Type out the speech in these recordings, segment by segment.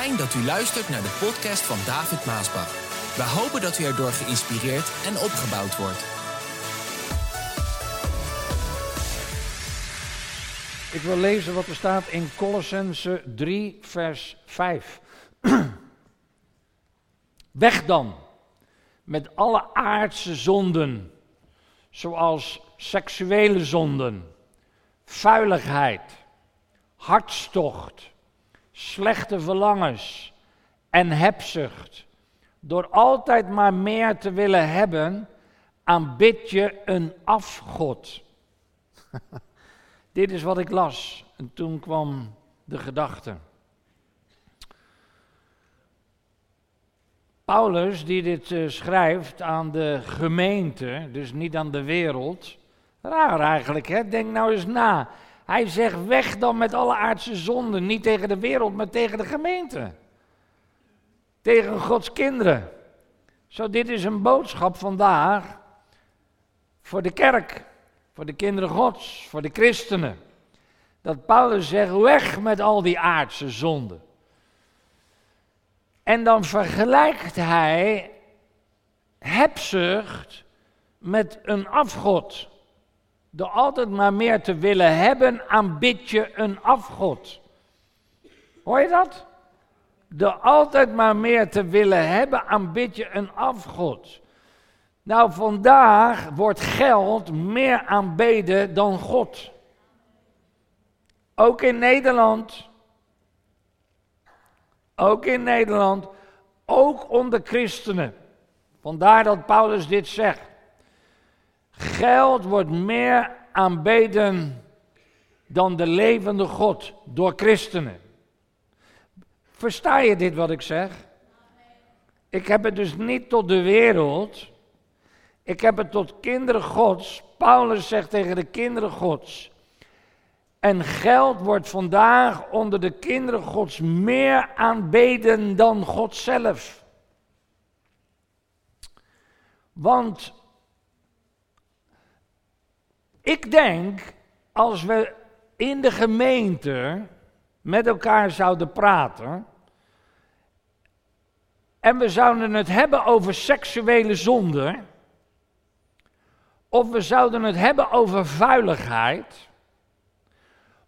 Fijn dat u luistert naar de podcast van David Maasbach. We hopen dat u erdoor geïnspireerd en opgebouwd wordt. Ik wil lezen wat er staat in Colossense 3, vers 5. Weg dan met alle aardse zonden, zoals seksuele zonden, vuiligheid, hartstocht, slechte verlangens en hebzucht. Door altijd maar meer te willen hebben, aanbid je een afgod. Dit is wat ik las en toen kwam de gedachte. Paulus, die dit uh, schrijft aan de gemeente, dus niet aan de wereld. Raar eigenlijk, hè? Denk nou eens na. Hij zegt weg dan met alle aardse zonden. Niet tegen de wereld, maar tegen de gemeente. Tegen Gods kinderen. Zo, dit is een boodschap vandaag voor de kerk. Voor de kinderen Gods, voor de christenen. Dat Paulus zegt weg met al die aardse zonden. En dan vergelijkt hij hebzucht met een afgod. Door altijd maar meer te willen hebben, aanbid je een afgod. Hoor je dat? Door altijd maar meer te willen hebben, aanbid je een afgod. Nou, vandaag wordt geld meer aanbeden dan God. Ook in Nederland. Ook in Nederland. Ook onder christenen. Vandaar dat Paulus dit zegt. Geld wordt meer aanbeden dan de levende God door christenen. Versta je dit wat ik zeg? Ik heb het dus niet tot de wereld. Ik heb het tot kinderen Gods. Paulus zegt tegen de kinderen Gods. En geld wordt vandaag onder de kinderen Gods meer aanbeden dan God zelf. Want ik denk, als we in de gemeente met elkaar zouden praten. En we zouden het hebben over seksuele zonde. Of we zouden het hebben over vuiligheid.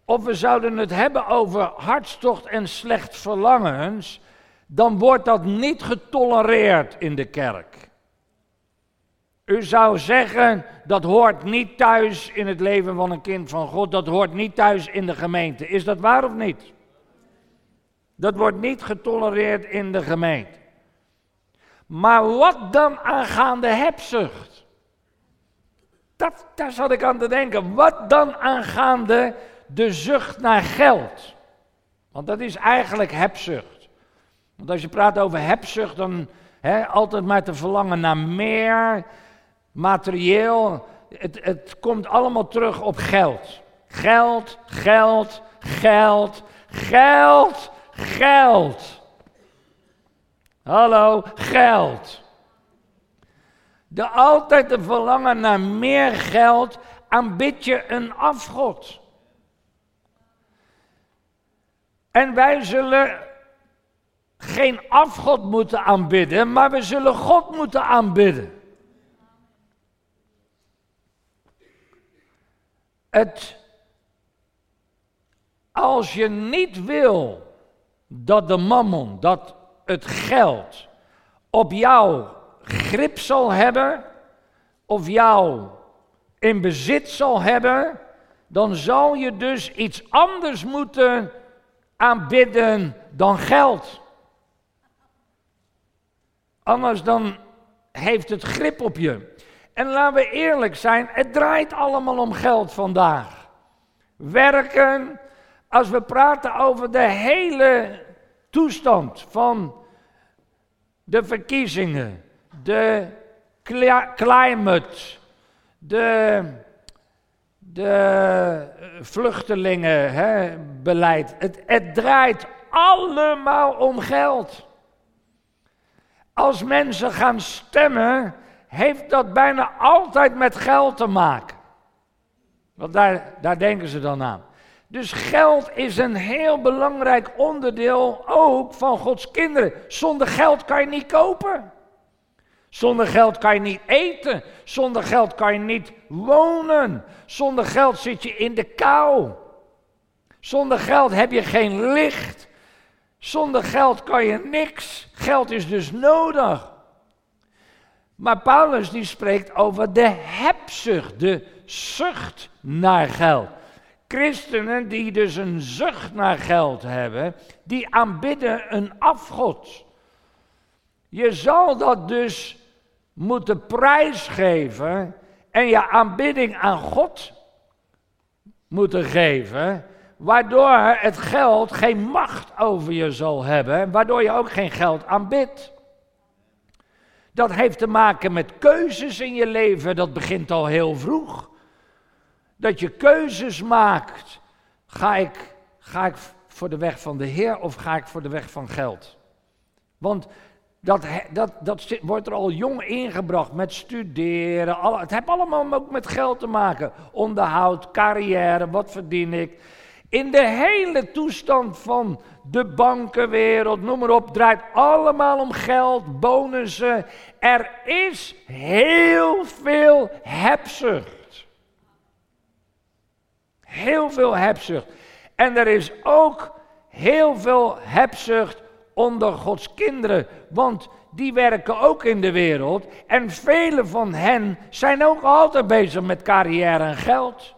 Of we zouden het hebben over hartstocht en slecht verlangens. Dan wordt dat niet getolereerd in de kerk. U zou zeggen, dat hoort niet thuis in het leven van een kind van God, dat hoort niet thuis in de gemeente. Is dat waar of niet? Dat wordt niet getolereerd in de gemeente. Maar wat dan aangaande hebzucht? Dat, daar zat ik aan te denken. Wat dan aangaande de zucht naar geld? Want dat is eigenlijk hebzucht. Want als je praat over hebzucht, dan altijd maar te verlangen naar meer, materieel, het, komt allemaal terug op geld. Geld, geld, geld, geld, geld. Hallo, geld. De altijd te verlangen naar meer geld, aanbid je een afgod. En wij zullen geen afgod moeten aanbidden, maar we zullen God moeten aanbidden. Als je niet wil dat de mammon, dat het geld op jou grip zal hebben, of jou in bezit zal hebben, dan zal je dus iets anders moeten aanbidden dan geld. Anders dan heeft het grip op je. En laten we eerlijk zijn, het draait allemaal om geld vandaag. Werken, als we praten over de hele toestand van de verkiezingen, de climate, de, de vluchtelingenbeleid. Het, het draait allemaal om geld. Als mensen gaan stemmen, heeft dat bijna altijd met geld te maken. Want daar, daar denken ze dan aan. Dus geld is een heel belangrijk onderdeel ook van Gods kinderen. Zonder geld kan je niet kopen. Zonder geld kan je niet eten. Zonder geld kan je niet wonen. Zonder geld zit je in de kou. Zonder geld heb je geen licht. Zonder geld kan je niks. Geld is dus nodig. Maar Paulus die spreekt over de hebzucht, de zucht naar geld. Christenen die dus een zucht naar geld hebben, die aanbidden een afgod. Je zal dat dus moeten prijsgeven en je aanbidding aan God moeten geven, waardoor het geld geen macht over je zal hebben, waardoor je ook geen geld aanbidt. Dat heeft te maken met keuzes in je leven, dat begint al heel vroeg. Dat je keuzes maakt. Ga ik, ga ik voor de weg van de Heer of ga ik voor de weg van geld? Want dat, dat, dat wordt er al jong ingebracht met studeren. Het heeft allemaal ook met geld te maken. Onderhoud, carrière, wat verdien ik. In de hele toestand van de bankenwereld, noem maar op, draait allemaal om geld, bonussen. Er is heel veel hebzucht. Heel veel hebzucht. En er is ook heel veel hebzucht onder Gods kinderen, want die werken ook in de wereld. En vele van hen zijn ook altijd bezig met carrière en geld.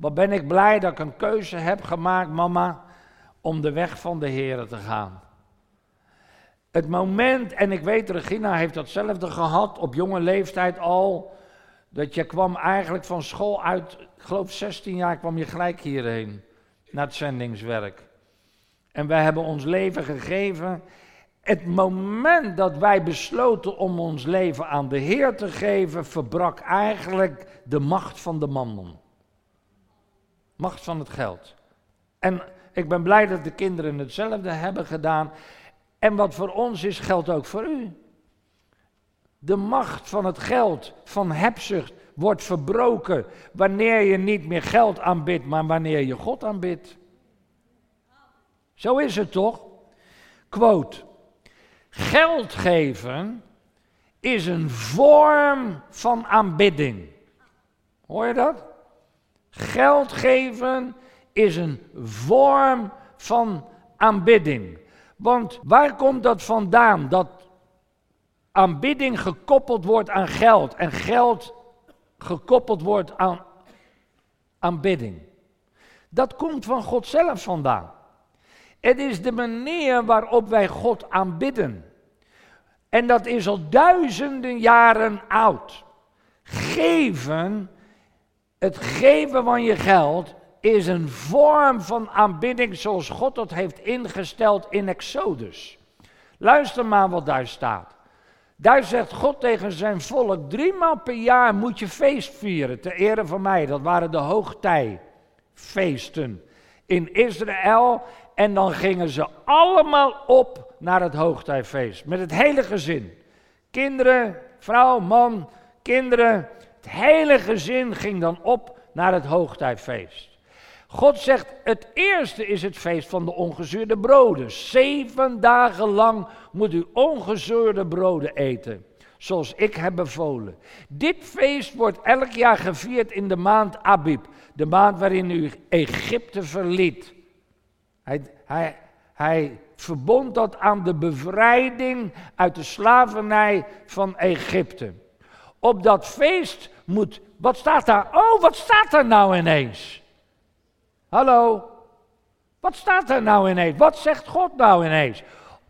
Wat ben ik blij dat ik een keuze heb gemaakt, mama, om de weg van de Heer te gaan. Het moment, en ik weet, Regina heeft datzelfde gehad op jonge leeftijd al, dat je kwam eigenlijk van school uit, ik geloof 16 jaar, kwam je gelijk hierheen, naar het zendingswerk. En wij hebben ons leven gegeven. Het moment dat wij besloten om ons leven aan de Heer te geven, verbrak eigenlijk de macht van de mannen. Macht van het geld. En ik ben blij dat de kinderen hetzelfde hebben gedaan. En wat voor ons is, geldt ook voor u. De macht van het geld, van hebzucht, wordt verbroken wanneer je niet meer geld aanbidt, maar wanneer je God aanbidt. Zo is het toch? Quote. Geld geven is een vorm van aanbidding. Hoor je dat? Geld geven is een vorm van aanbidding. Want waar komt dat vandaan? Dat aanbidding gekoppeld wordt aan geld en geld gekoppeld wordt aan aanbidding. Dat komt van God zelf vandaan. Het is de manier waarop wij God aanbidden. En dat is al duizenden jaren oud. Geven, het geven van je geld, is een vorm van aanbidding zoals God dat heeft ingesteld in Exodus. Luister maar wat daar staat. Daar zegt God tegen zijn volk: driemaal per jaar moet je feest vieren, ter ere van mij. Dat waren de hoogtijfeesten in Israël. En dan gingen ze allemaal op naar het hoogtijfeest. Met het hele gezin. Kinderen, vrouw, man, kinderen. Het hele gezin ging dan op naar het hoogtijfeest. God zegt, het eerste is het feest van de ongezuurde broden. Zeven dagen lang moet u ongezuurde broden eten, zoals ik heb bevolen. Dit feest wordt elk jaar gevierd in de maand Abib, de maand waarin u Egypte verliet. Hij, hij, hij verbond dat aan de bevrijding uit de slavernij van Egypte. Op dat feest moet, wat staat daar? Oh, wat staat er nou ineens? Hallo? Wat staat er nou ineens? Wat zegt God nou ineens?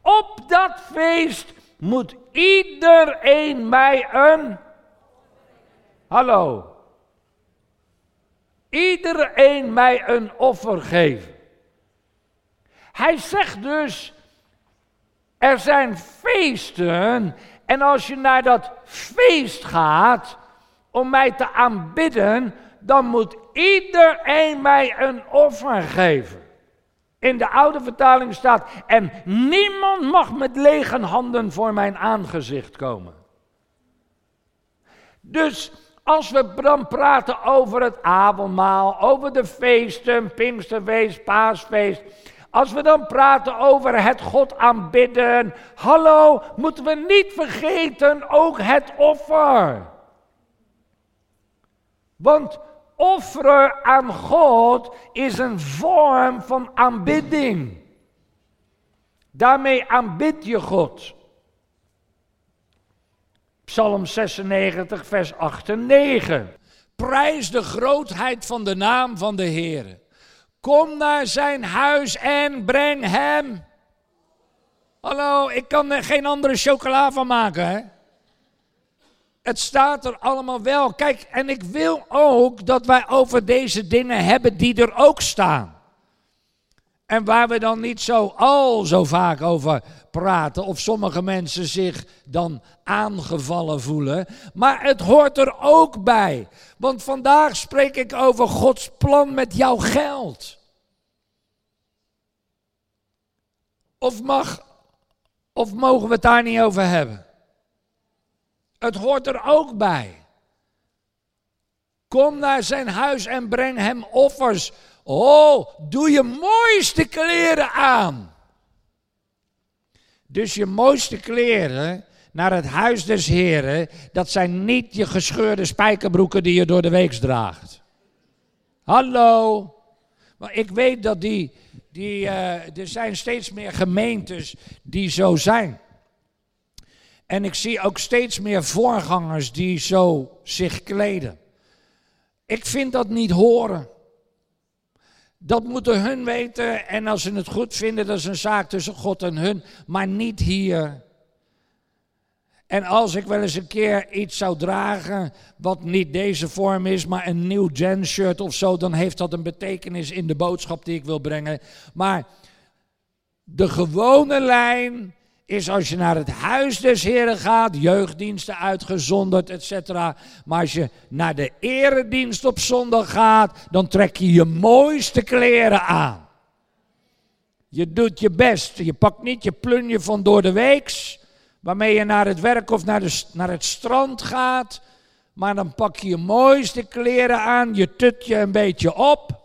Op dat feest moet iedereen mij een. Hallo. Iedereen mij een offer geven. Hij zegt dus, er zijn feesten en als je naar dat feest gaat om mij te aanbidden, dan moet iedereen mij een offer geven. In de oude vertaling staat, en niemand mag met lege handen voor mijn aangezicht komen. Dus Als we dan praten over het avondmaal, over de feesten, Pinksterfeest, Paasfeest. Als we dan praten over het God aanbidden. Hallo, moeten we niet vergeten ook het offer. Want offeren aan God is een vorm van aanbidding. Daarmee aanbid je God. Psalm 96, vers 8 en 9. Prijs de grootheid van de naam van de Heer. Kom naar zijn huis en breng hem. Hallo, ik kan er geen andere chocola van maken, hè? Het staat er allemaal wel. Kijk, en ik wil ook dat wij over deze dingen hebben die er ook staan. En waar we dan niet zo al zo vaak over praten, of sommige mensen zich dan aangevallen voelen. Maar het hoort er ook bij. Want vandaag spreek ik over Gods plan met jouw geld. Of, mag, of mogen we het daar niet over hebben? Het hoort er ook bij. Kom naar zijn huis en breng hem offers. Oh, doe je mooiste kleren aan. Dus je mooiste kleren naar het huis des Heren, dat zijn niet je gescheurde spijkerbroeken die je door de week draagt. Hallo. Maar ik weet dat die, die uh, er zijn steeds meer gemeentes die zo zijn. En ik zie ook steeds meer voorgangers die zo zich kleden. Ik vind dat niet horen. Dat moeten hun weten en als ze het goed vinden, dat is een zaak tussen God en hun, maar niet hier. En als ik wel eens een keer iets zou dragen, wat niet deze vorm is, maar een nieuw gen shirt of zo, dan heeft dat een betekenis in de boodschap die ik wil brengen. Maar de gewone lijn is als je naar het huis des Heren gaat, jeugddiensten uitgezonderd, etc. Maar als je naar de eredienst op zondag gaat, dan trek je je mooiste kleren aan. Je doet je best. Je pakt niet je plunje van door de weeks, waarmee je naar het werk of naar, de, naar het strand gaat. Maar dan pak je je mooiste kleren aan, je tut je een beetje op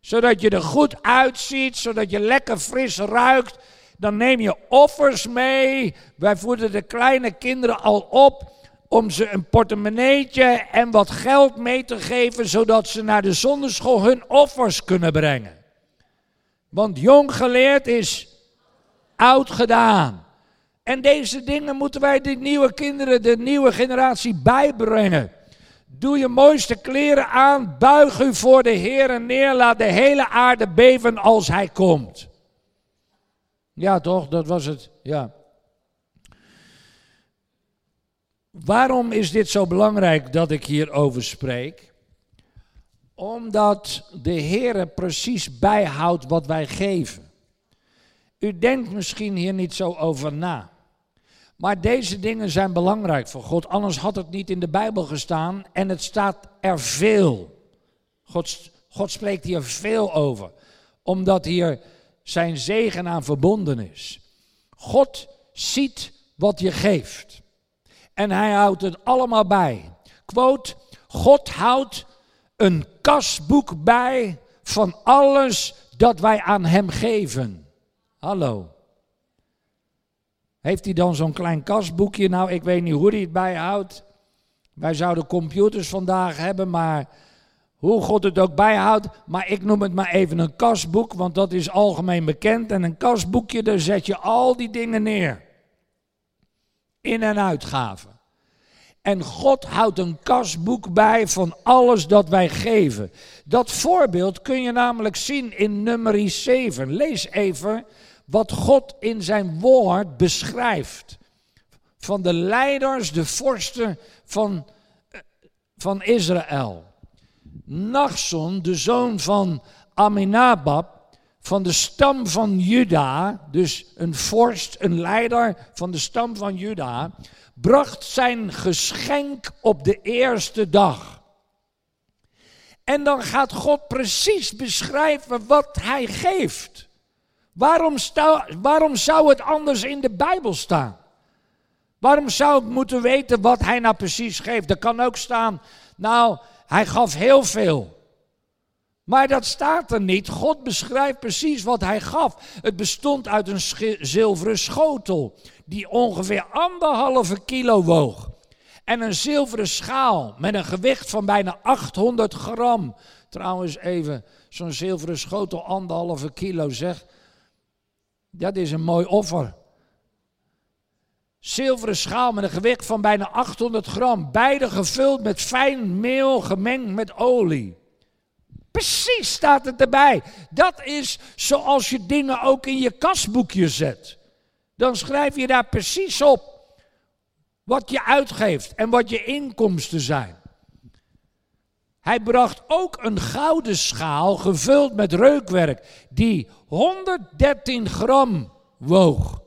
zodat je er goed uitziet, zodat je lekker fris ruikt, dan neem je offers mee. Wij voeden de kleine kinderen al op om ze een portemonneetje en wat geld mee te geven, zodat ze naar de zonderschool hun offers kunnen brengen. Want jong geleerd is oud gedaan. En deze dingen moeten wij de nieuwe kinderen, de nieuwe generatie bijbrengen. Doe je mooiste kleren aan, buig u voor de Heer en neer, laat de hele aarde beven als Hij komt. Ja, toch? Dat was het. Ja. Waarom is dit zo belangrijk dat ik hierover spreek? Omdat de Heer precies bijhoudt wat wij geven. U denkt misschien hier niet zo over na. Maar deze dingen zijn belangrijk voor God, anders had het niet in de Bijbel gestaan en het staat er veel. God, God spreekt hier veel over, omdat hier zijn zegen aan verbonden is. God ziet wat je geeft. En hij houdt het allemaal bij. Quote, God houdt een kasboek bij van alles dat wij aan hem geven. Hallo. Heeft hij dan zo'n klein kasboekje? Nou, ik weet niet hoe hij het bijhoudt. Wij zouden computers vandaag hebben, maar hoe God het ook bijhoudt, maar ik noem het maar even een kasboek, want dat is algemeen bekend. En een kasboekje, daar zet je al die dingen neer. In- en uitgaven. En God houdt een kasboek bij van alles dat wij geven. Dat voorbeeld kun je namelijk zien in nummer 7. Lees even wat God in zijn woord beschrijft. Van de leiders, de vorsten van, eh, van Israël. Nachson, de zoon van Aminabab, van de stam van Juda, dus een vorst, een leider van de stam van Juda, bracht zijn geschenk op de eerste dag. En dan gaat God precies beschrijven wat hij geeft. Waarom, waarom zou het anders in de Bijbel staan? Waarom zou ik moeten weten wat hij nou precies geeft? Er kan ook staan, nou, hij gaf heel veel. Maar dat staat er niet. God beschrijft precies wat hij gaf. Het bestond uit een zilveren schotel die ongeveer anderhalve kilo woog. En een zilveren schaal met een gewicht van bijna 800 gram. Trouwens even, zo'n zilveren schotel anderhalve kilo zeg. Dat is een mooi offer. Zilveren schaal met een gewicht van bijna 800 gram. Beide gevuld met fijn meel gemengd met olie. Precies staat het erbij. Dat is zoals je dingen ook in je kasboekje zet. Dan schrijf je daar precies op wat je uitgeeft en wat je inkomsten zijn. Hij bracht ook een gouden schaal gevuld met reukwerk die 113 gram woog.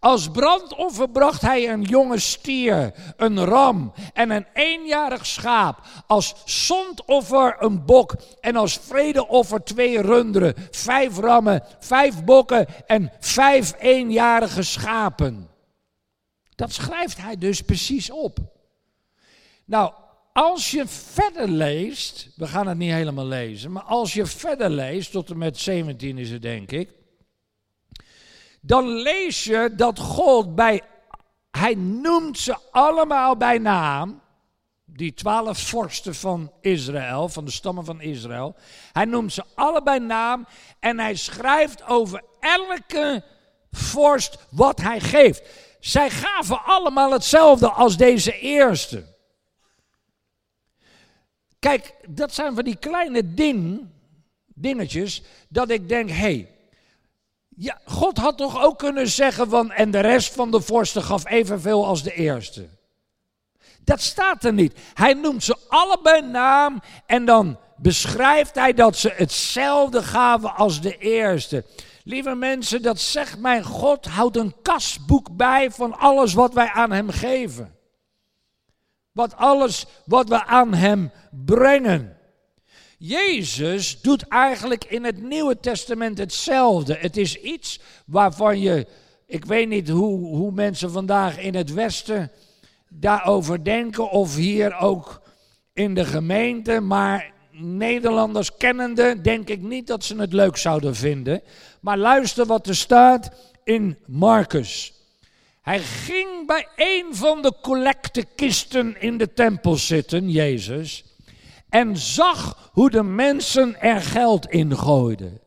Als brandoffer bracht hij een jonge stier, een ram en een eenjarig schaap. Als zondoffer een bok en als vredeoffer twee runderen, vijf rammen, vijf bokken en vijf eenjarige schapen. Dat schrijft hij dus precies op. Nou, als je verder leest, we gaan het niet helemaal lezen, maar als je verder leest, tot en met 17 is het denk ik, dan lees je dat God bij, hij noemt ze allemaal bij naam, die twaalf vorsten van Israël, van de stammen van Israël. Hij noemt ze allebei naam en hij schrijft over elke vorst wat hij geeft. Zij gaven allemaal hetzelfde als deze eerste. Kijk, dat zijn van die kleine ding, dingetjes, dat ik denk, hé, hey, ja, God had toch ook kunnen zeggen van, en de rest van de vorsten gaf evenveel als de eerste. Dat staat er niet. Hij noemt ze allebei naam en dan beschrijft hij dat ze hetzelfde gaven als de eerste. Lieve mensen, dat zegt mijn God, houdt een kasboek bij van alles wat wij aan hem geven. Wat alles wat we aan hem brengen. Jezus doet eigenlijk in het Nieuwe Testament hetzelfde. Het is iets waarvan je, ik weet niet hoe, hoe mensen vandaag in het Westen daarover denken, of hier ook in de gemeente, maar Nederlanders kennende denk ik niet dat ze het leuk zouden vinden. Maar luister wat er staat in Marcus. Hij ging bij een van de collectekisten in de tempel zitten, Jezus en zag hoe de mensen er geld in gooiden.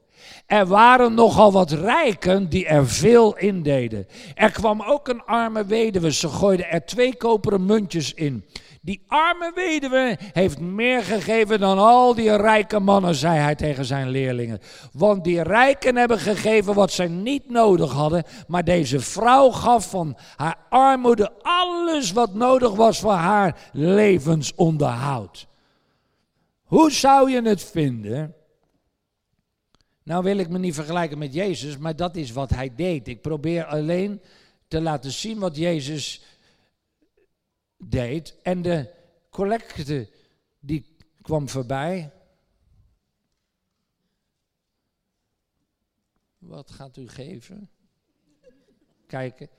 Er waren nogal wat rijken die er veel in deden. Er kwam ook een arme weduwe, ze gooiden er twee koperen muntjes in. Die arme weduwe heeft meer gegeven dan al die rijke mannen, zei hij tegen zijn leerlingen. Want die rijken hebben gegeven wat zij niet nodig hadden, maar deze vrouw gaf van haar armoede alles wat nodig was voor haar levensonderhoud. Hoe zou je het vinden? Nou wil ik me niet vergelijken met Jezus, maar dat is wat hij deed. Ik probeer alleen te laten zien wat Jezus deed. En de collecte die kwam voorbij. Wat gaat u geven? Kijken.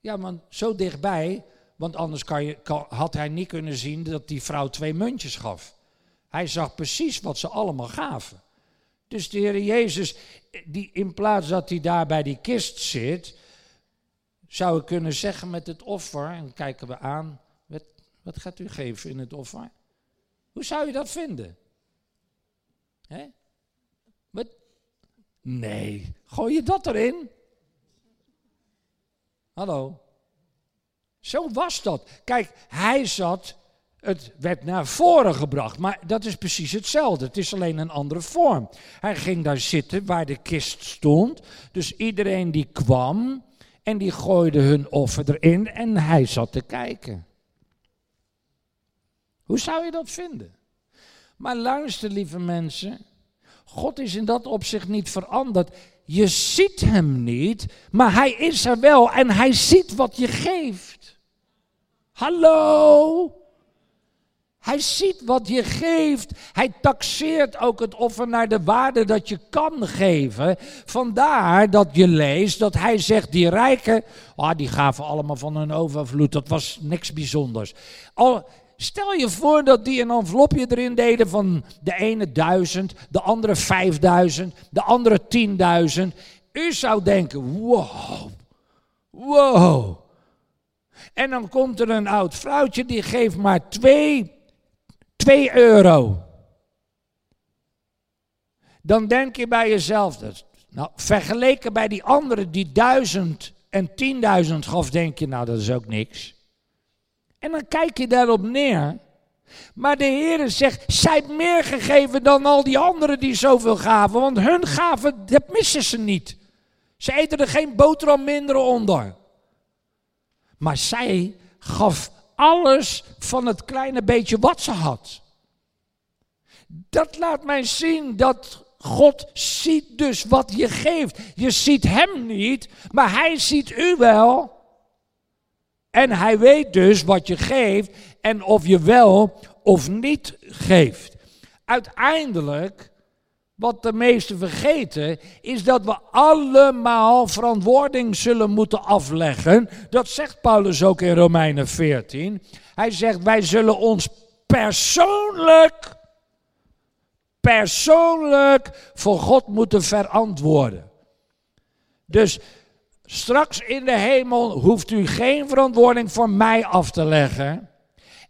Ja, man, zo dichtbij, want anders kan je, had hij niet kunnen zien dat die vrouw twee muntjes gaf. Hij zag precies wat ze allemaal gaven. Dus de Heer Jezus, die in plaats dat hij daar bij die kist zit, zou ik kunnen zeggen met het offer, en kijken we aan, wat, wat gaat u geven in het offer? Hoe zou je dat vinden? Hè? Wat? Nee, gooi je dat erin? Hallo. Zo was dat. Kijk, hij zat het werd naar voren gebracht, maar dat is precies hetzelfde. Het is alleen een andere vorm. Hij ging daar zitten waar de kist stond. Dus iedereen die kwam en die gooide hun offer erin en hij zat te kijken. Hoe zou je dat vinden? Maar luister, lieve mensen. God is in dat opzicht niet veranderd. Je ziet hem niet, maar hij is er wel en hij ziet wat je geeft. Hallo? Hij ziet wat je geeft. Hij taxeert ook het offer naar de waarde dat je kan geven. Vandaar dat je leest dat hij zegt, die rijken, oh, die gaven allemaal van hun overvloed. Dat was niks bijzonders. Al, stel je voor dat die een envelopje erin deden van de ene duizend, de andere vijfduizend, de andere tienduizend. U zou denken, wow, wow. En dan komt er een oud vrouwtje die geeft maar twee 2 euro. Dan denk je bij jezelf, nou, vergeleken bij die anderen die duizend en tienduizend gaf, denk je, nou dat is ook niks. En dan kijk je daarop neer. Maar de Heer zegt, zij meer gegeven dan al die anderen die zoveel gaven. Want hun gaven, dat missen ze niet. Ze eten er geen boterham minder onder. Maar zij gaf alles van het kleine beetje wat ze had. Dat laat mij zien dat God ziet dus wat je geeft. Je ziet Hem niet, maar Hij ziet u wel. En Hij weet dus wat je geeft en of je wel of niet geeft. Uiteindelijk, wat de meesten vergeten, is dat we allemaal verantwoording zullen moeten afleggen. Dat zegt Paulus ook in Romeinen 14. Hij zegt, wij zullen ons persoonlijk persoonlijk voor God moeten verantwoorden. Dus straks in de hemel hoeft u geen verantwoording voor mij af te leggen.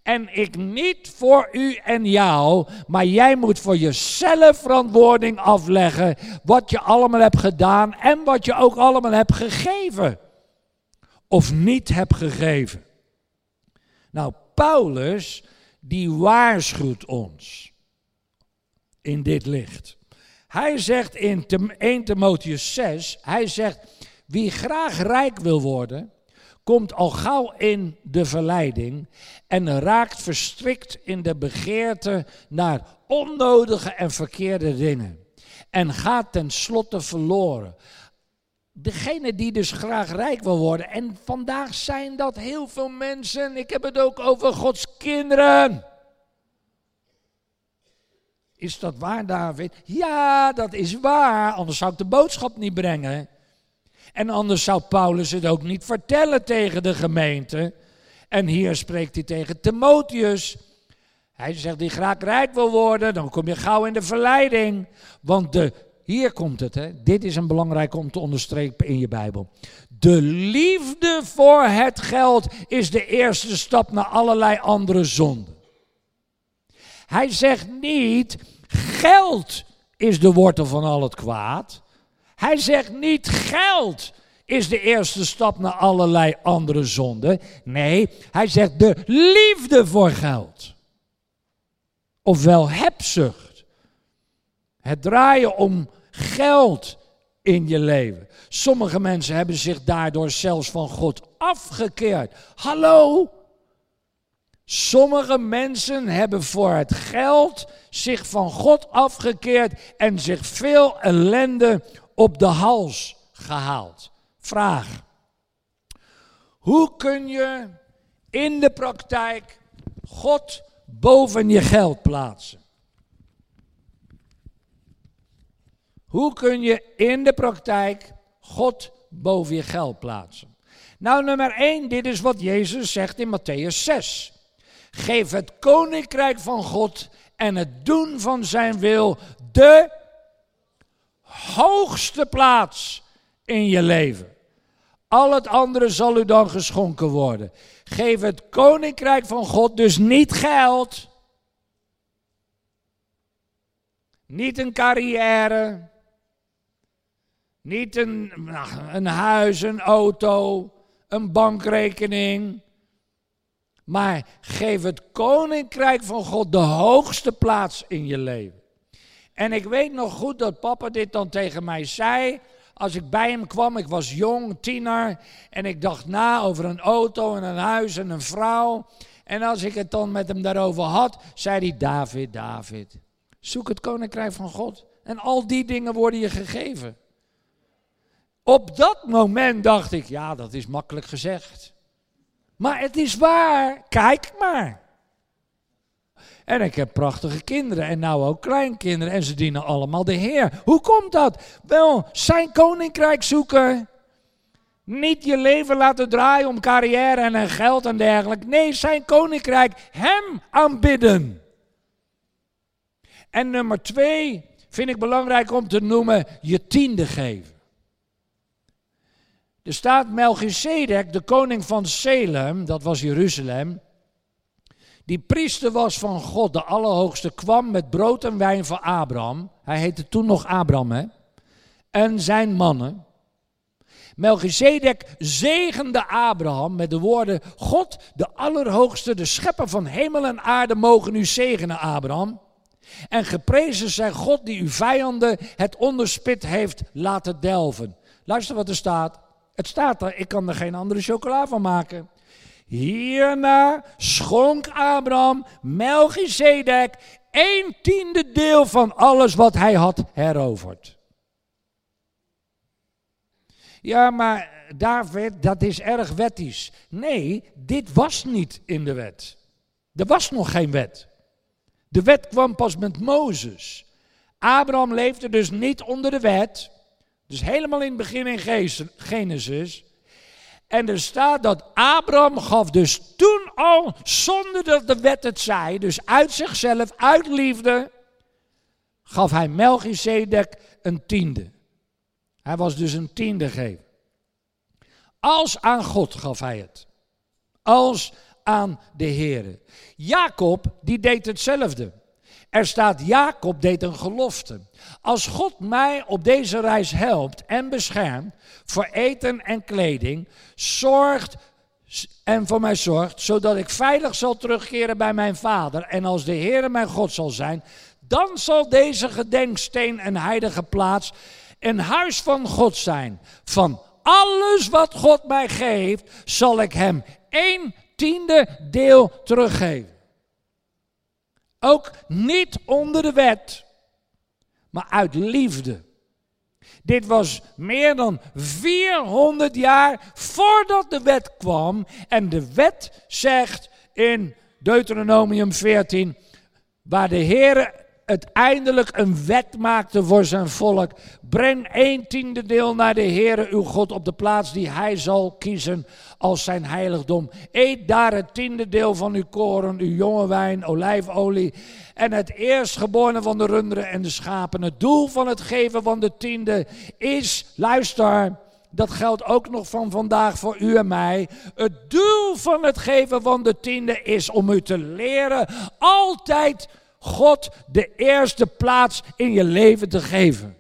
En ik niet voor u en jou, maar jij moet voor jezelf verantwoording afleggen. Wat je allemaal hebt gedaan en wat je ook allemaal hebt gegeven. Of niet hebt gegeven. Nou, Paulus, die waarschuwt ons in dit licht. Hij zegt in 1 Timotheus 6, hij zegt, wie graag rijk wil worden, komt al gauw in de verleiding en raakt verstrikt in de begeerte naar onnodige en verkeerde dingen. En gaat tenslotte verloren. Degene die dus graag rijk wil worden, en vandaag zijn dat heel veel mensen, ik heb het ook over Gods kinderen. Is dat waar, David? Ja, dat is waar, anders zou ik de boodschap niet brengen. En anders zou Paulus het ook niet vertellen tegen de gemeente. En hier spreekt hij tegen Timotheus. Hij zegt die graag rijk wil worden, dan kom je gauw in de verleiding. Want de, hier komt het, hè. dit is een belangrijk om te onderstrepen in je Bijbel. De liefde voor het geld is de eerste stap naar allerlei andere zonden. Hij zegt niet, geld is de wortel van al het kwaad. Hij zegt niet, geld is de eerste stap naar allerlei andere zonden. Nee, hij zegt de liefde voor geld. Ofwel hebzucht. Het draaien om geld in je leven. Sommige mensen hebben zich daardoor zelfs van God afgekeerd. Hallo, Sommige mensen hebben voor het geld zich van God afgekeerd en zich veel ellende op de hals gehaald. Vraag. Hoe kun je in de praktijk God boven je geld plaatsen? Hoe kun je in de praktijk God boven je geld plaatsen? Nou, nummer 1, dit is wat Jezus zegt in Matthäus 6. Geef het koninkrijk van God en het doen van zijn wil de hoogste plaats in je leven. Al het andere zal u dan geschonken worden. Geef het koninkrijk van God dus niet geld. Niet een carrière. Niet een, nou, een huis, een auto, een bankrekening. Maar geef het koninkrijk van God de hoogste plaats in je leven. En ik weet nog goed dat papa dit dan tegen mij zei. Als ik bij hem kwam, ik was jong, tiener. En ik dacht na over een auto en een huis en een vrouw. En als ik het dan met hem daarover had, zei hij: David, David, zoek het koninkrijk van God. En al die dingen worden je gegeven. Op dat moment dacht ik: ja, dat is makkelijk gezegd. Maar het is waar. Kijk maar. En ik heb prachtige kinderen en nou ook kleinkinderen en ze dienen allemaal de Heer. Hoe komt dat? Wel, zijn koninkrijk zoeken. Niet je leven laten draaien om carrière en geld en dergelijke. Nee, zijn koninkrijk, hem aanbidden. En nummer twee vind ik belangrijk om te noemen, je tiende geven. Er staat Melchizedek, de koning van Salem, dat was Jeruzalem, die priester was van God, de Allerhoogste, kwam met brood en wijn voor Abraham. Hij heette toen nog Abraham, hè? En zijn mannen. Melchizedek zegende Abraham met de woorden: God, de Allerhoogste, de schepper van hemel en aarde, mogen u zegenen, Abraham. En geprezen zij God die uw vijanden het onderspit heeft laten delven. Luister wat er staat. Het staat er, ik kan er geen andere chocola van maken. Hierna schonk Abraham Melchizedek een tiende deel van alles wat hij had heroverd. Ja, maar David, dat is erg wettisch. Nee, dit was niet in de wet. Er was nog geen wet. De wet kwam pas met Mozes. Abraham leefde dus niet onder de wet. Dus helemaal in het begin in Genesis. En er staat dat Abraham gaf dus toen al, zonder dat de wet het zei, dus uit zichzelf, uit liefde, gaf hij Melchizedek een tiende. Hij was dus een tiende geven. Als aan God gaf hij het. Als aan de Heer. Jacob, die deed hetzelfde. Er staat, Jacob deed een gelofte. Als God mij op deze reis helpt en beschermt voor eten en kleding, zorgt en voor mij zorgt, zodat ik veilig zal terugkeren bij mijn vader en als de Heer mijn God zal zijn, dan zal deze gedenksteen een heilige plaats, een huis van God zijn. Van alles wat God mij geeft, zal ik hem één tiende deel teruggeven. Ook niet onder de wet, maar uit liefde. Dit was meer dan 400 jaar voordat de wet kwam. En de wet zegt in Deuteronomium 14, waar de Heer uiteindelijk een wet maakte voor zijn volk. Breng een tiende deel naar de Heere uw God op de plaats die hij zal kiezen als zijn heiligdom. Eet daar het tiende deel van uw koren, uw jonge wijn, olijfolie en het eerstgeborene van de runderen en de schapen. Het doel van het geven van de tiende is, luister, dat geldt ook nog van vandaag voor u en mij. Het doel van het geven van de tiende is om u te leren altijd God de eerste plaats in je leven te geven.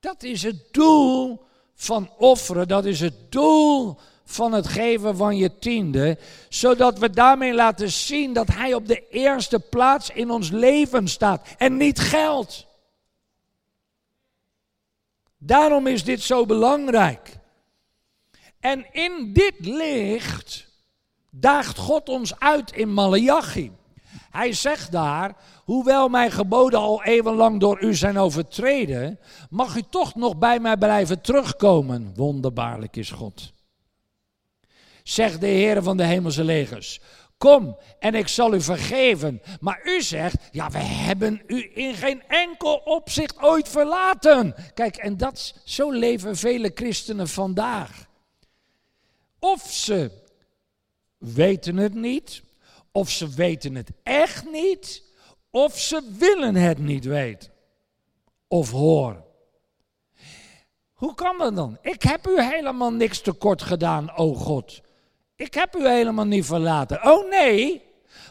Dat is het doel van offeren, dat is het doel van het geven van je tiende, zodat we daarmee laten zien dat Hij op de eerste plaats in ons leven staat en niet geld. Daarom is dit zo belangrijk. En in dit licht daagt God ons uit in Malachi. Hij zegt daar, hoewel mijn geboden al eeuwenlang door u zijn overtreden, mag u toch nog bij mij blijven terugkomen. Wonderbaarlijk is God. Zegt de Heer van de hemelse legers. Kom en ik zal u vergeven. Maar u zegt, ja, we hebben u in geen enkel opzicht ooit verlaten. Kijk, en dat, zo leven vele christenen vandaag. Of ze weten het niet, of ze weten het echt niet, of ze willen het niet weten of horen. Hoe kan dat dan? Ik heb u helemaal niks tekort gedaan, o God. Ik heb u helemaal niet verlaten. Oh nee,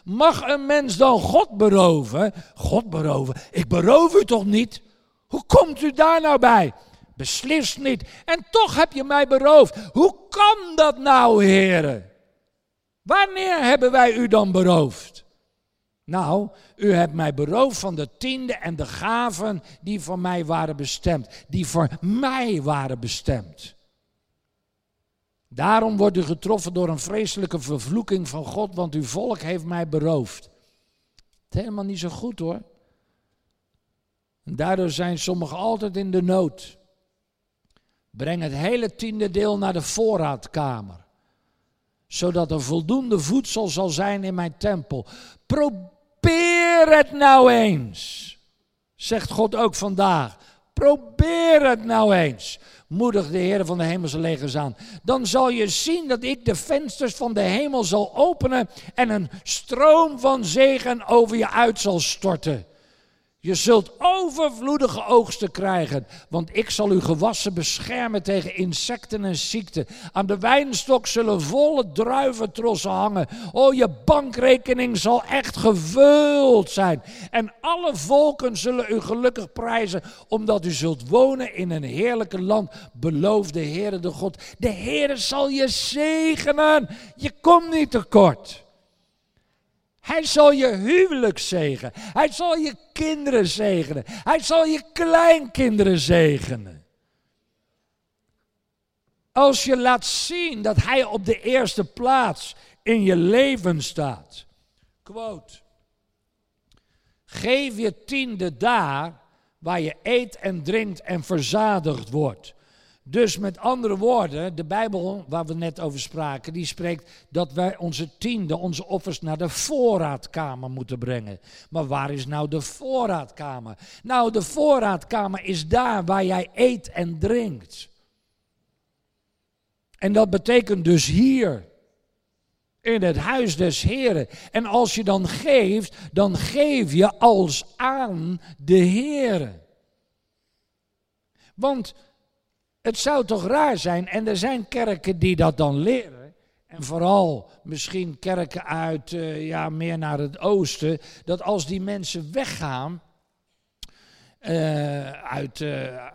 mag een mens dan God beroven? God beroven? Ik beroof u toch niet? Hoe komt u daar nou bij? Beslist niet. En toch heb je mij beroofd. Hoe kan dat nou, heren? Wanneer hebben wij u dan beroofd? Nou, u hebt mij beroofd van de tiende en de gaven die voor mij waren bestemd. Die voor mij waren bestemd. Daarom wordt u getroffen door een vreselijke vervloeking van God, want uw volk heeft mij beroofd. Het helemaal niet zo goed hoor. En daardoor zijn sommigen altijd in de nood. Breng het hele tiende deel naar de voorraadkamer. Zodat er voldoende voedsel zal zijn in mijn tempel. Probeer het nou eens, zegt God ook vandaag. Probeer het nou eens. Moedig de Heer van de hemelse legers aan. Dan zal je zien dat ik de vensters van de hemel zal openen en een stroom van zegen over je uit zal storten. Je zult overvloedige oogsten krijgen, want ik zal uw gewassen beschermen tegen insecten en ziekten. Aan de wijnstok zullen volle druiventrossen hangen. Oh, je bankrekening zal echt gevuld zijn. En alle volken zullen u gelukkig prijzen, omdat u zult wonen in een heerlijke land. Beloof de Heere de God. De Heere zal je zegenen. Je komt niet tekort. Hij zal je huwelijk zegenen. Hij zal je kinderen zegenen. Hij zal je kleinkinderen zegenen. Als je laat zien dat Hij op de eerste plaats in je leven staat. Quote. Geef je tiende daar waar je eet en drinkt en verzadigd wordt. Dus met andere woorden, de Bijbel waar we net over spraken, die spreekt dat wij onze tiende, onze offers naar de voorraadkamer moeten brengen. Maar waar is nou de voorraadkamer? Nou, de voorraadkamer is daar waar jij eet en drinkt. En dat betekent dus hier, in het huis des Heren. En als je dan geeft, dan geef je als aan de Heren. Want het zou toch raar zijn, en er zijn kerken die dat dan leren, en vooral misschien kerken uit, uh, ja, meer naar het oosten, dat als die mensen weggaan uh, uit, uh,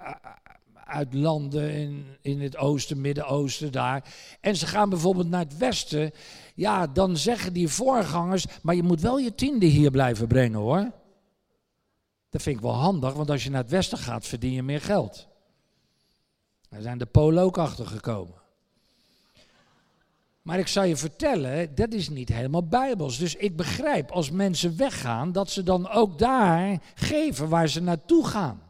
uit landen in, in het oosten, Midden-Oosten daar, en ze gaan bijvoorbeeld naar het westen, ja, dan zeggen die voorgangers, maar je moet wel je tiende hier blijven brengen hoor. Dat vind ik wel handig, want als je naar het westen gaat, verdien je meer geld. Daar zijn de Polen ook achter gekomen. Maar ik zal je vertellen, dat is niet helemaal bijbels. Dus ik begrijp als mensen weggaan, dat ze dan ook daar geven waar ze naartoe gaan.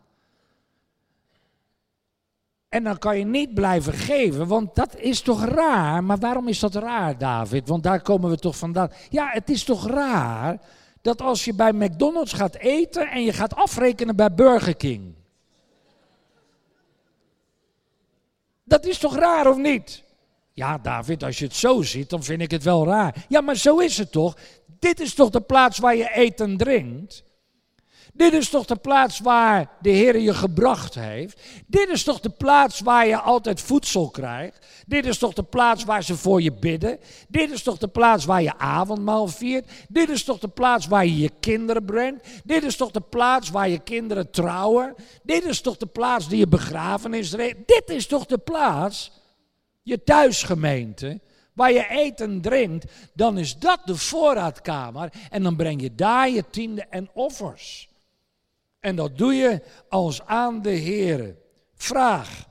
En dan kan je niet blijven geven, want dat is toch raar. Maar waarom is dat raar, David? Want daar komen we toch vandaan. Ja, het is toch raar dat als je bij McDonald's gaat eten en je gaat afrekenen bij Burger King. Dat is toch raar of niet? Ja, David, als je het zo ziet, dan vind ik het wel raar. Ja, maar zo is het toch? Dit is toch de plaats waar je eet en drinkt? Dit is toch de plaats waar de Heer je gebracht heeft? Dit is toch de plaats waar je altijd voedsel krijgt? Dit is toch de plaats waar ze voor je bidden? Dit is toch de plaats waar je avondmaal viert? Dit is toch de plaats waar je je kinderen brengt? Dit is toch de plaats waar je kinderen trouwen? Dit is toch de plaats die je begrafenis regelt? Dit is toch de plaats, je thuisgemeente, waar je eet en drinkt, dan is dat de voorraadkamer en dan breng je daar je tiende en offers. En dat doe je als aan de Heer. Vraag.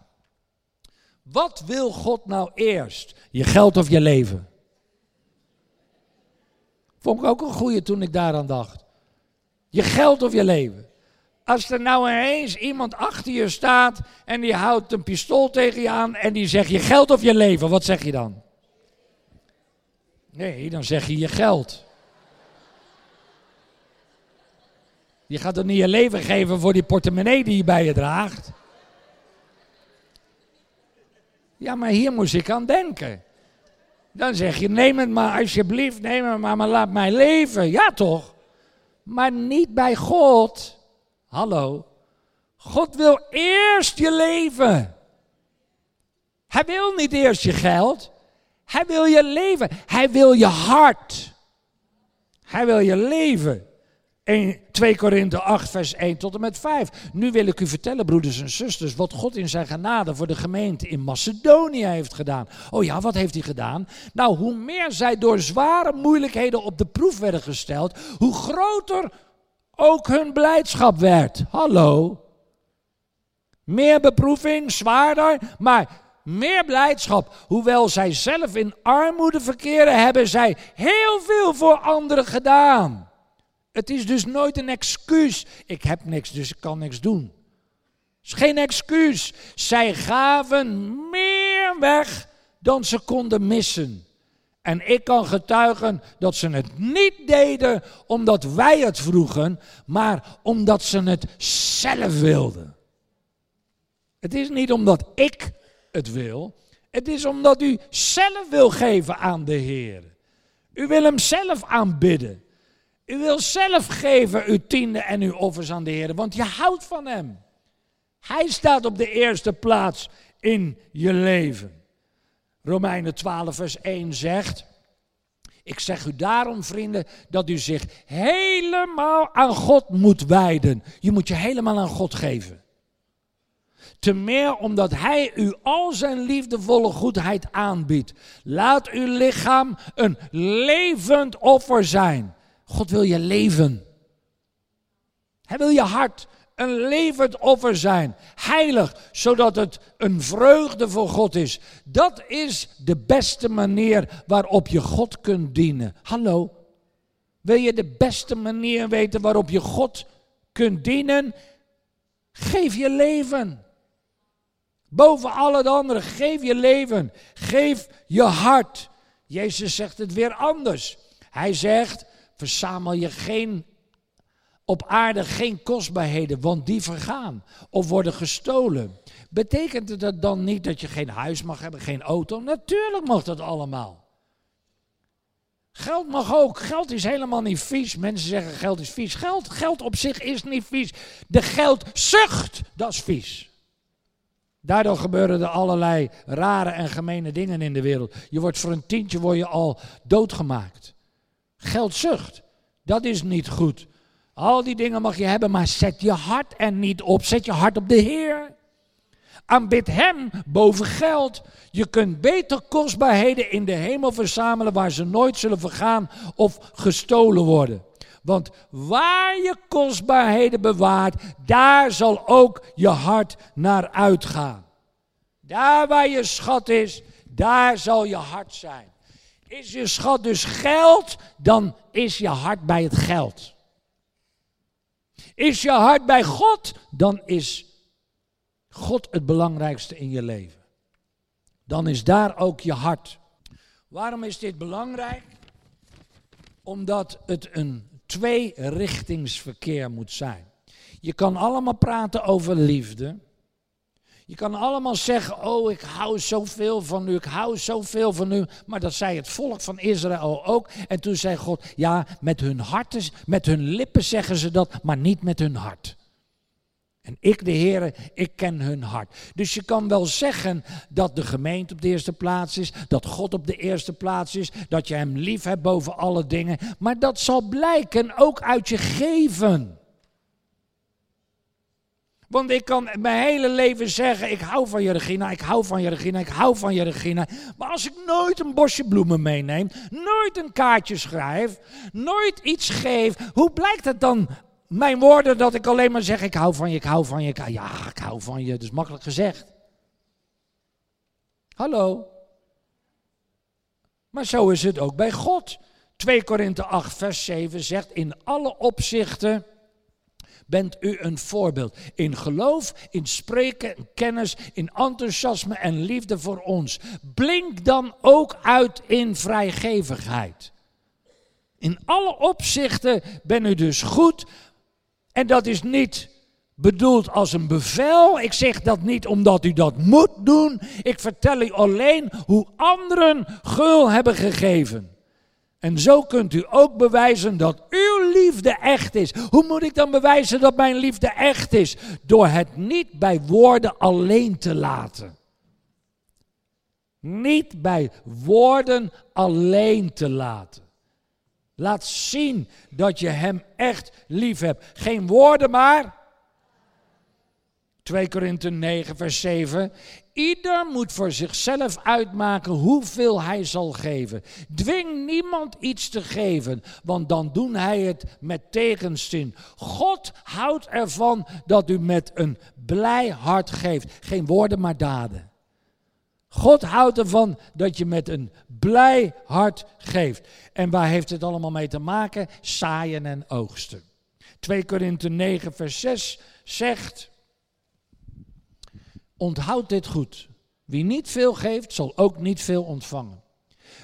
Wat wil God nou eerst? Je geld of je leven? Vond ik ook een goeie toen ik daaraan dacht. Je geld of je leven? Als er nou ineens iemand achter je staat en die houdt een pistool tegen je aan en die zegt je geld of je leven, wat zeg je dan? Nee, dan zeg je je geld. Je gaat er niet je leven geven voor die portemonnee die je bij je draagt. Ja, maar hier moest ik aan denken. Dan zeg je, neem het maar alsjeblieft, neem het maar, maar laat mij leven. Ja toch? Maar niet bij God. Hallo. God wil eerst je leven. Hij wil niet eerst je geld. Hij wil je leven. Hij wil je hart. Hij wil je leven. 2 Korinthe 8, vers 1 tot en met 5. Nu wil ik u vertellen, broeders en zusters, wat God in zijn genade voor de gemeente in Macedonië heeft gedaan. Oh ja, wat heeft hij gedaan? Nou, hoe meer zij door zware moeilijkheden op de proef werden gesteld, hoe groter ook hun blijdschap werd. Hallo. Meer beproeving, zwaarder, maar meer blijdschap. Hoewel zij zelf in armoede verkeren, hebben zij heel veel voor anderen gedaan. Het is dus nooit een excuus. Ik heb niks, dus ik kan niks doen. Het is geen excuus. Zij gaven meer weg dan ze konden missen. En ik kan getuigen dat ze het niet deden omdat wij het vroegen, maar omdat ze het zelf wilden. Het is niet omdat ik het wil, het is omdat u zelf wil geven aan de Heer. U wil Hem zelf aanbidden. U wil zelf geven uw tiende en uw offers aan de Heer, want je houdt van Hem. Hij staat op de eerste plaats in je leven. Romeinen 12, vers 1 zegt: Ik zeg u daarom, vrienden, dat u zich helemaal aan God moet wijden. Je moet je helemaal aan God geven. Te meer omdat Hij u al zijn liefdevolle goedheid aanbiedt. Laat uw lichaam een levend offer zijn. God wil je leven. Hij wil je hart een levend offer zijn. Heilig, zodat het een vreugde voor God is. Dat is de beste manier waarop je God kunt dienen. Hallo, wil je de beste manier weten waarop je God kunt dienen? Geef je leven. Boven alle anderen, geef je leven. Geef je hart. Jezus zegt het weer anders. Hij zegt, verzamel je geen op aarde geen kostbaarheden, want die vergaan of worden gestolen. Betekent het dan niet dat je geen huis mag hebben, geen auto? Natuurlijk mag dat allemaal. Geld mag ook. Geld is helemaal niet vies. Mensen zeggen geld is vies. Geld, geld op zich is niet vies. De geldzucht, dat is vies. Daardoor gebeuren er allerlei rare en gemene dingen in de wereld. Je wordt voor een tientje word je al doodgemaakt. Geldzucht, dat is niet goed. Al die dingen mag je hebben, maar zet je hart er niet op. Zet je hart op de Heer. Aanbid Hem boven geld. Je kunt beter kostbaarheden in de hemel verzamelen waar ze nooit zullen vergaan of gestolen worden. Want waar je kostbaarheden bewaart, daar zal ook je hart naar uitgaan. Daar waar je schat is, daar zal je hart zijn. Is je schat dus geld, dan is je hart bij het geld. Is je hart bij God, dan is God het belangrijkste in je leven. Dan is daar ook je hart. Waarom is dit belangrijk? Omdat het een tweerichtingsverkeer moet zijn. Je kan allemaal praten over liefde. Je kan allemaal zeggen, oh ik hou zoveel van u, ik hou zoveel van u. Maar dat zei het volk van Israël ook. En toen zei God, ja met hun harten, met hun lippen zeggen ze dat, maar niet met hun hart. En ik, de Heer, ik ken hun hart. Dus je kan wel zeggen dat de gemeente op de eerste plaats is, dat God op de eerste plaats is, dat je Hem lief hebt boven alle dingen. Maar dat zal blijken ook uit je geven. Want ik kan mijn hele leven zeggen, ik hou van je Regina, ik hou van je Regina, ik hou van je Regina. Maar als ik nooit een bosje bloemen meeneem, nooit een kaartje schrijf, nooit iets geef, hoe blijkt het dan mijn woorden dat ik alleen maar zeg, ik hou van je, ik hou van je, ik ja, ik hou van je, dat is makkelijk gezegd. Hallo. Maar zo is het ook bij God. 2 Korinthe 8, vers 7 zegt, in alle opzichten bent u een voorbeeld. In geloof, in spreken, in kennis, in enthousiasme en liefde voor ons. Blink dan ook uit in vrijgevigheid. In alle opzichten ben u dus goed. En dat is niet bedoeld als een bevel. Ik zeg dat niet omdat u dat moet doen. Ik vertel u alleen hoe anderen gul hebben gegeven. En zo kunt u ook bewijzen dat uw liefde echt is. Hoe moet ik dan bewijzen dat mijn liefde echt is? Door het niet bij woorden alleen te laten. Niet bij woorden alleen te laten. Laat zien dat je hem echt lief hebt. Geen woorden maar. 2 Korinthe 9, vers 7. Ieder moet voor zichzelf uitmaken hoeveel hij zal geven. Dwing niemand iets te geven, want dan doen hij het met tegenzin. God houdt ervan dat u met een blij hart geeft. Geen woorden, maar daden. God houdt ervan dat je met een blij hart geeft. En waar heeft het allemaal mee te maken? Saaien en oogsten. 2 Korinthe 9, vers 6 zegt. Onthoud dit goed. Wie niet veel geeft, zal ook niet veel ontvangen.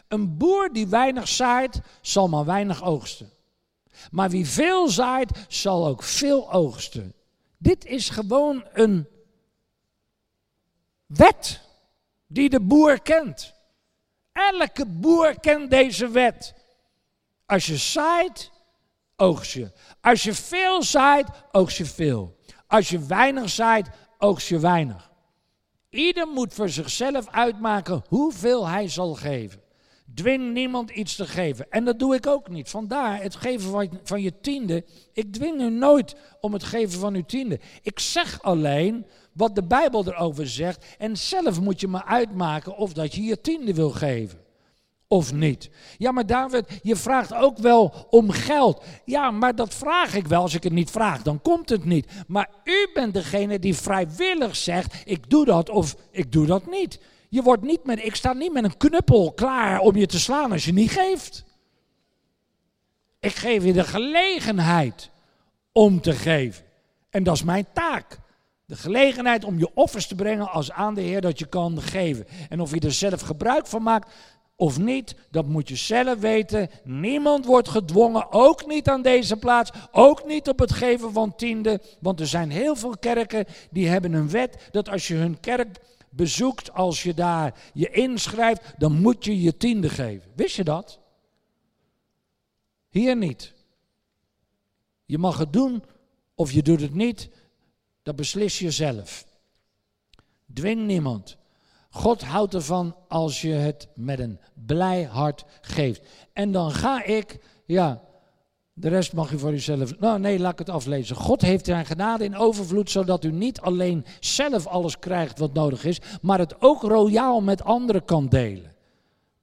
Een boer die weinig zaait, zal maar weinig oogsten. Maar wie veel zaait, zal ook veel oogsten. Dit is gewoon een wet die de boer kent. Elke boer kent deze wet. Als je zaait, oogst je. Als je veel zaait, oogst je veel. Als je weinig zaait, oogst je weinig. Ieder moet voor zichzelf uitmaken hoeveel hij zal geven. Dwing niemand iets te geven. En dat doe ik ook niet. Vandaar het geven van je tiende. Ik dwing u nooit om het geven van uw tiende. Ik zeg alleen wat de Bijbel erover zegt. En zelf moet je maar uitmaken of dat je je tiende wil geven. Of niet. Ja, maar David, je vraagt ook wel om geld. Ja, maar dat vraag ik wel. Als ik het niet vraag, dan komt het niet. Maar u bent degene die vrijwillig zegt: ik doe dat of ik doe dat niet. Je wordt niet met, ik sta niet met een knuppel klaar om je te slaan als je niet geeft. Ik geef je de gelegenheid om te geven. En dat is mijn taak. De gelegenheid om je offers te brengen als aan de Heer dat je kan geven. En of je er zelf gebruik van maakt of niet, dat moet je zelf weten. Niemand wordt gedwongen, ook niet aan deze plaats, ook niet op het geven van tiende. Want er zijn heel veel kerken die hebben een wet dat als je hun kerk bezoekt, als je daar je inschrijft, dan moet je je tiende geven. Wist je dat? Hier niet. Je mag het doen of je doet het niet. Dat beslis je zelf. Dwing niemand. God houdt ervan als je het met een blij hart geeft. En dan ga ik, ja, de rest mag u voor uzelf. Nou, nee, laat ik het aflezen. God heeft zijn genade in overvloed, zodat u niet alleen zelf alles krijgt wat nodig is, maar het ook royaal met anderen kan delen.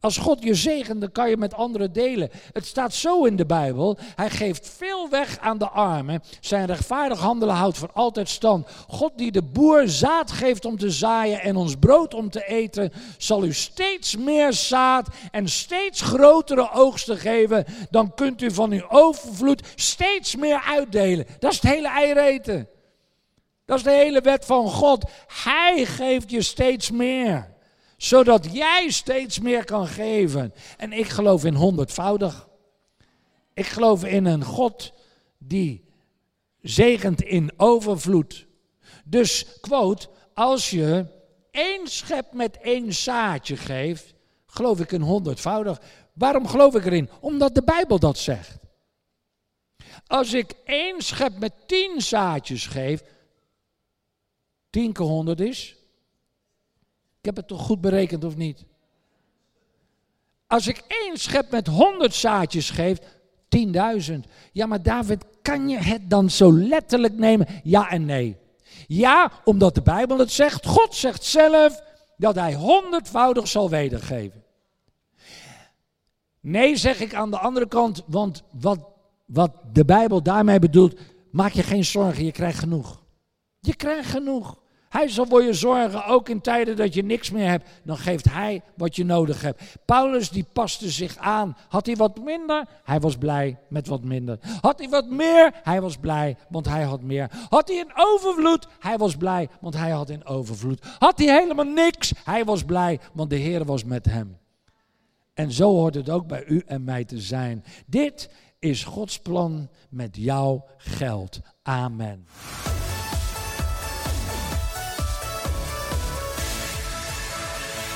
Als God je zegent, dan kan je met anderen delen. Het staat zo in de Bijbel. Hij geeft veel weg aan de armen. Zijn rechtvaardig handelen houdt voor altijd stand. God die de boer zaad geeft om te zaaien en ons brood om te eten, zal u steeds meer zaad en steeds grotere oogsten geven. Dan kunt u van uw overvloed steeds meer uitdelen. Dat is het hele eiereten. Dat is de hele wet van God. Hij geeft je steeds meer zodat jij steeds meer kan geven. En ik geloof in honderdvoudig. Ik geloof in een God die zegent in overvloed. Dus, quote, als je één schep met één zaadje geeft, geloof ik in honderdvoudig. Waarom geloof ik erin? Omdat de Bijbel dat zegt. Als ik één schep met tien zaadjes geef, tien keer honderd is ik heb het toch goed berekend of niet? Als ik één schep met honderd zaadjes geef, 10.000. Ja, maar David, kan je het dan zo letterlijk nemen? Ja en nee. Ja, omdat de Bijbel het zegt. God zegt zelf dat hij honderdvoudig zal wedergeven. Nee, zeg ik aan de andere kant, want wat, wat de Bijbel daarmee bedoelt, maak je geen zorgen, je krijgt genoeg. Je krijgt genoeg. Hij zal voor je zorgen, ook in tijden dat je niks meer hebt. Dan geeft hij wat je nodig hebt. Paulus die paste zich aan. Had hij wat minder? Hij was blij met wat minder. Had hij wat meer? Hij was blij, want hij had meer. Had hij een overvloed? Hij was blij, want hij had in overvloed. Had hij helemaal niks? Hij was blij, want de Heer was met hem. En zo hoort het ook bij u en mij te zijn. Dit is Gods plan met jouw geld. Amen.